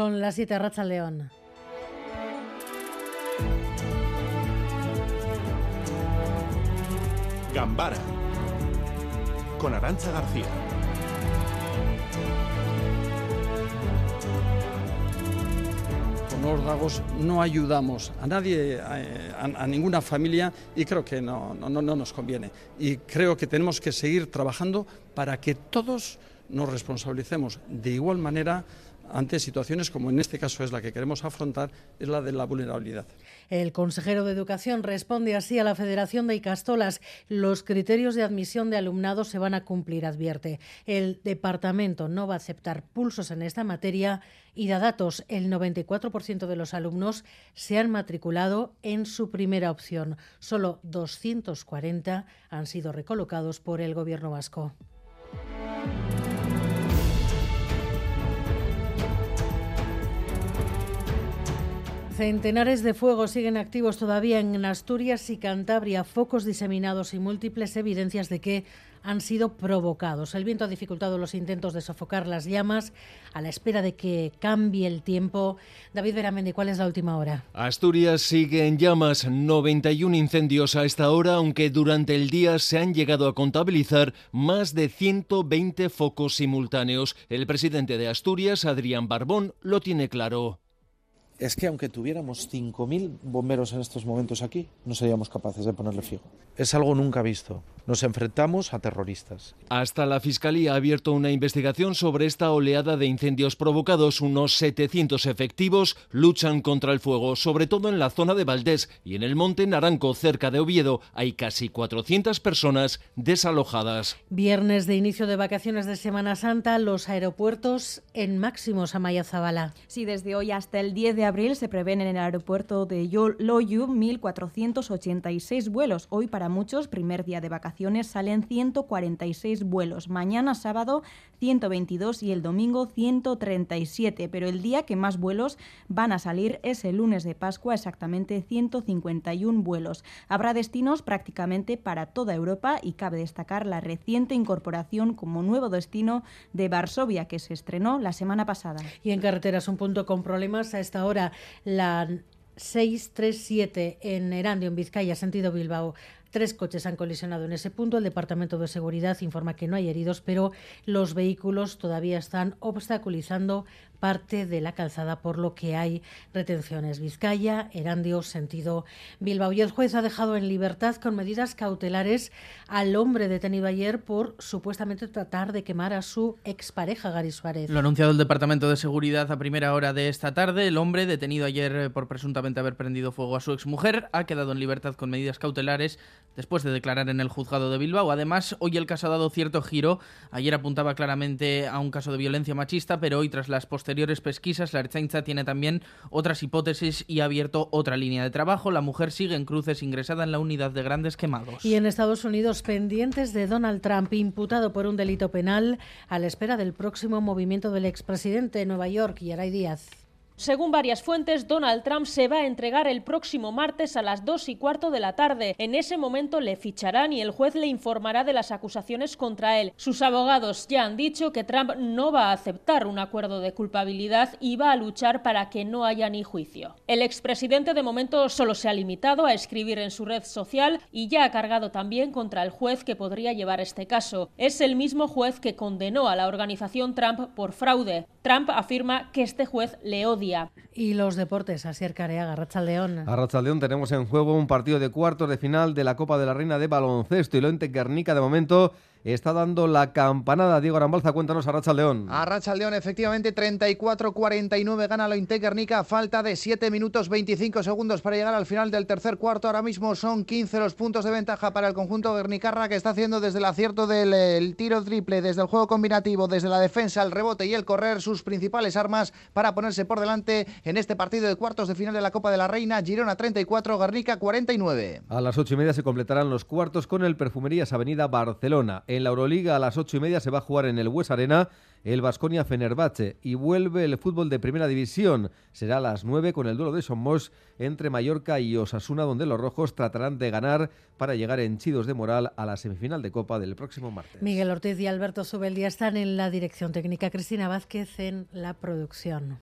Son las 7 Racha León. Gambara con Arancha García. Con los dagos no ayudamos a nadie, a, a ninguna familia y creo que no, no, no nos conviene. Y creo que tenemos que seguir trabajando para que todos nos responsabilicemos de igual manera ante situaciones como en este caso es la que queremos afrontar, es la de la vulnerabilidad. El consejero de Educación responde así a la Federación de Icastolas. Los criterios de admisión de alumnado se van a cumplir, advierte. El departamento no va a aceptar pulsos en esta materia y da datos. El 94% de los alumnos se han matriculado en su primera opción. Solo 240 han sido recolocados por el Gobierno vasco. Centenares de fuegos siguen activos todavía en Asturias y Cantabria, focos diseminados y múltiples evidencias de que han sido provocados. El viento ha dificultado los intentos de sofocar las llamas a la espera de que cambie el tiempo. David Veramendi, ¿cuál es la última hora? Asturias sigue en llamas, 91 incendios a esta hora, aunque durante el día se han llegado a contabilizar más de 120 focos simultáneos. El presidente de Asturias, Adrián Barbón, lo tiene claro es que aunque tuviéramos 5.000 bomberos en estos momentos aquí, no seríamos capaces de ponerle fijo. Es algo nunca visto. Nos enfrentamos a terroristas. Hasta la Fiscalía ha abierto una investigación sobre esta oleada de incendios provocados. Unos 700 efectivos luchan contra el fuego, sobre todo en la zona de Valdés y en el Monte Naranco, cerca de Oviedo. Hay casi 400 personas desalojadas. Viernes de inicio de vacaciones de Semana Santa, los aeropuertos en máximos a Maya Zabala. Sí, desde hoy hasta el 10 de abril se prevén en el aeropuerto de Loyu 1.486 vuelos. Hoy para muchos, primer día de vacaciones, salen 146 vuelos. Mañana sábado 122 y el domingo 137. Pero el día que más vuelos van a salir es el lunes de Pascua, exactamente 151 vuelos. Habrá destinos prácticamente para toda Europa y cabe destacar la reciente incorporación como nuevo destino de Varsovia que se estrenó la semana pasada. Y en carreteras un punto con problemas a esta hora la 637 en Erandio, en Vizcaya, sentido Bilbao. Tres coches han colisionado en ese punto. El Departamento de Seguridad informa que no hay heridos, pero los vehículos todavía están obstaculizando parte de la calzada, por lo que hay retenciones. Vizcaya, Erandio, sentido Bilbao. Y el juez ha dejado en libertad con medidas cautelares al hombre detenido ayer por supuestamente tratar de quemar a su expareja, Gary Suárez. Lo ha anunciado el Departamento de Seguridad a primera hora de esta tarde. El hombre detenido ayer por presuntamente haber prendido fuego a su exmujer ha quedado en libertad con medidas cautelares después de declarar en el juzgado de Bilbao. Además, hoy el caso ha dado cierto giro. Ayer apuntaba claramente a un caso de violencia machista, pero hoy tras las posteriores pesquisas, la Ertzaintza tiene también otras hipótesis y ha abierto otra línea de trabajo. La mujer sigue en cruces ingresada en la unidad de grandes quemados. Y en Estados Unidos, pendientes de Donald Trump, imputado por un delito penal, a la espera del próximo movimiento del expresidente de Nueva York, Yaray Díaz. Según varias fuentes, Donald Trump se va a entregar el próximo martes a las dos y cuarto de la tarde. En ese momento le ficharán y el juez le informará de las acusaciones contra él. Sus abogados ya han dicho que Trump no va a aceptar un acuerdo de culpabilidad y va a luchar para que no haya ni juicio. El expresidente de momento solo se ha limitado a escribir en su red social y ya ha cargado también contra el juez que podría llevar este caso. Es el mismo juez que condenó a la organización Trump por fraude. Trump afirma que este juez le odia y los deportes, Asier Careaga, Rachaldeón. A Rachaldeón tenemos en juego un partido de cuartos de final de la Copa de la Reina de Baloncesto y lo Guernica de momento está dando la campanada. Diego Arambalza, cuéntanos a Racha León. A Racha León, efectivamente, 34-49 gana lo Guernica. Falta de 7 minutos 25 segundos para llegar al final del tercer cuarto. Ahora mismo son 15 los puntos de ventaja para el conjunto Guernicarra que está haciendo desde el acierto del tiro triple, desde el juego combinativo, desde la defensa, el rebote y el correr sus principales armas para ponerse por delante en este partido de cuartos de final de la Copa de la Reina. Girona 34, Guernica 49. A las 8 y media se completarán los cuartos con el Perfumerías Avenida Barcelona. En la Euroliga a las ocho y media se va a jugar en el West Arena el Vasconia Fenerbahce y vuelve el fútbol de primera división. Será a las 9 con el duelo de Somos entre Mallorca y Osasuna, donde los rojos tratarán de ganar para llegar henchidos de moral a la semifinal de Copa del próximo martes. Miguel Ortiz y Alberto Subeldía están en la dirección técnica, Cristina Vázquez en la producción.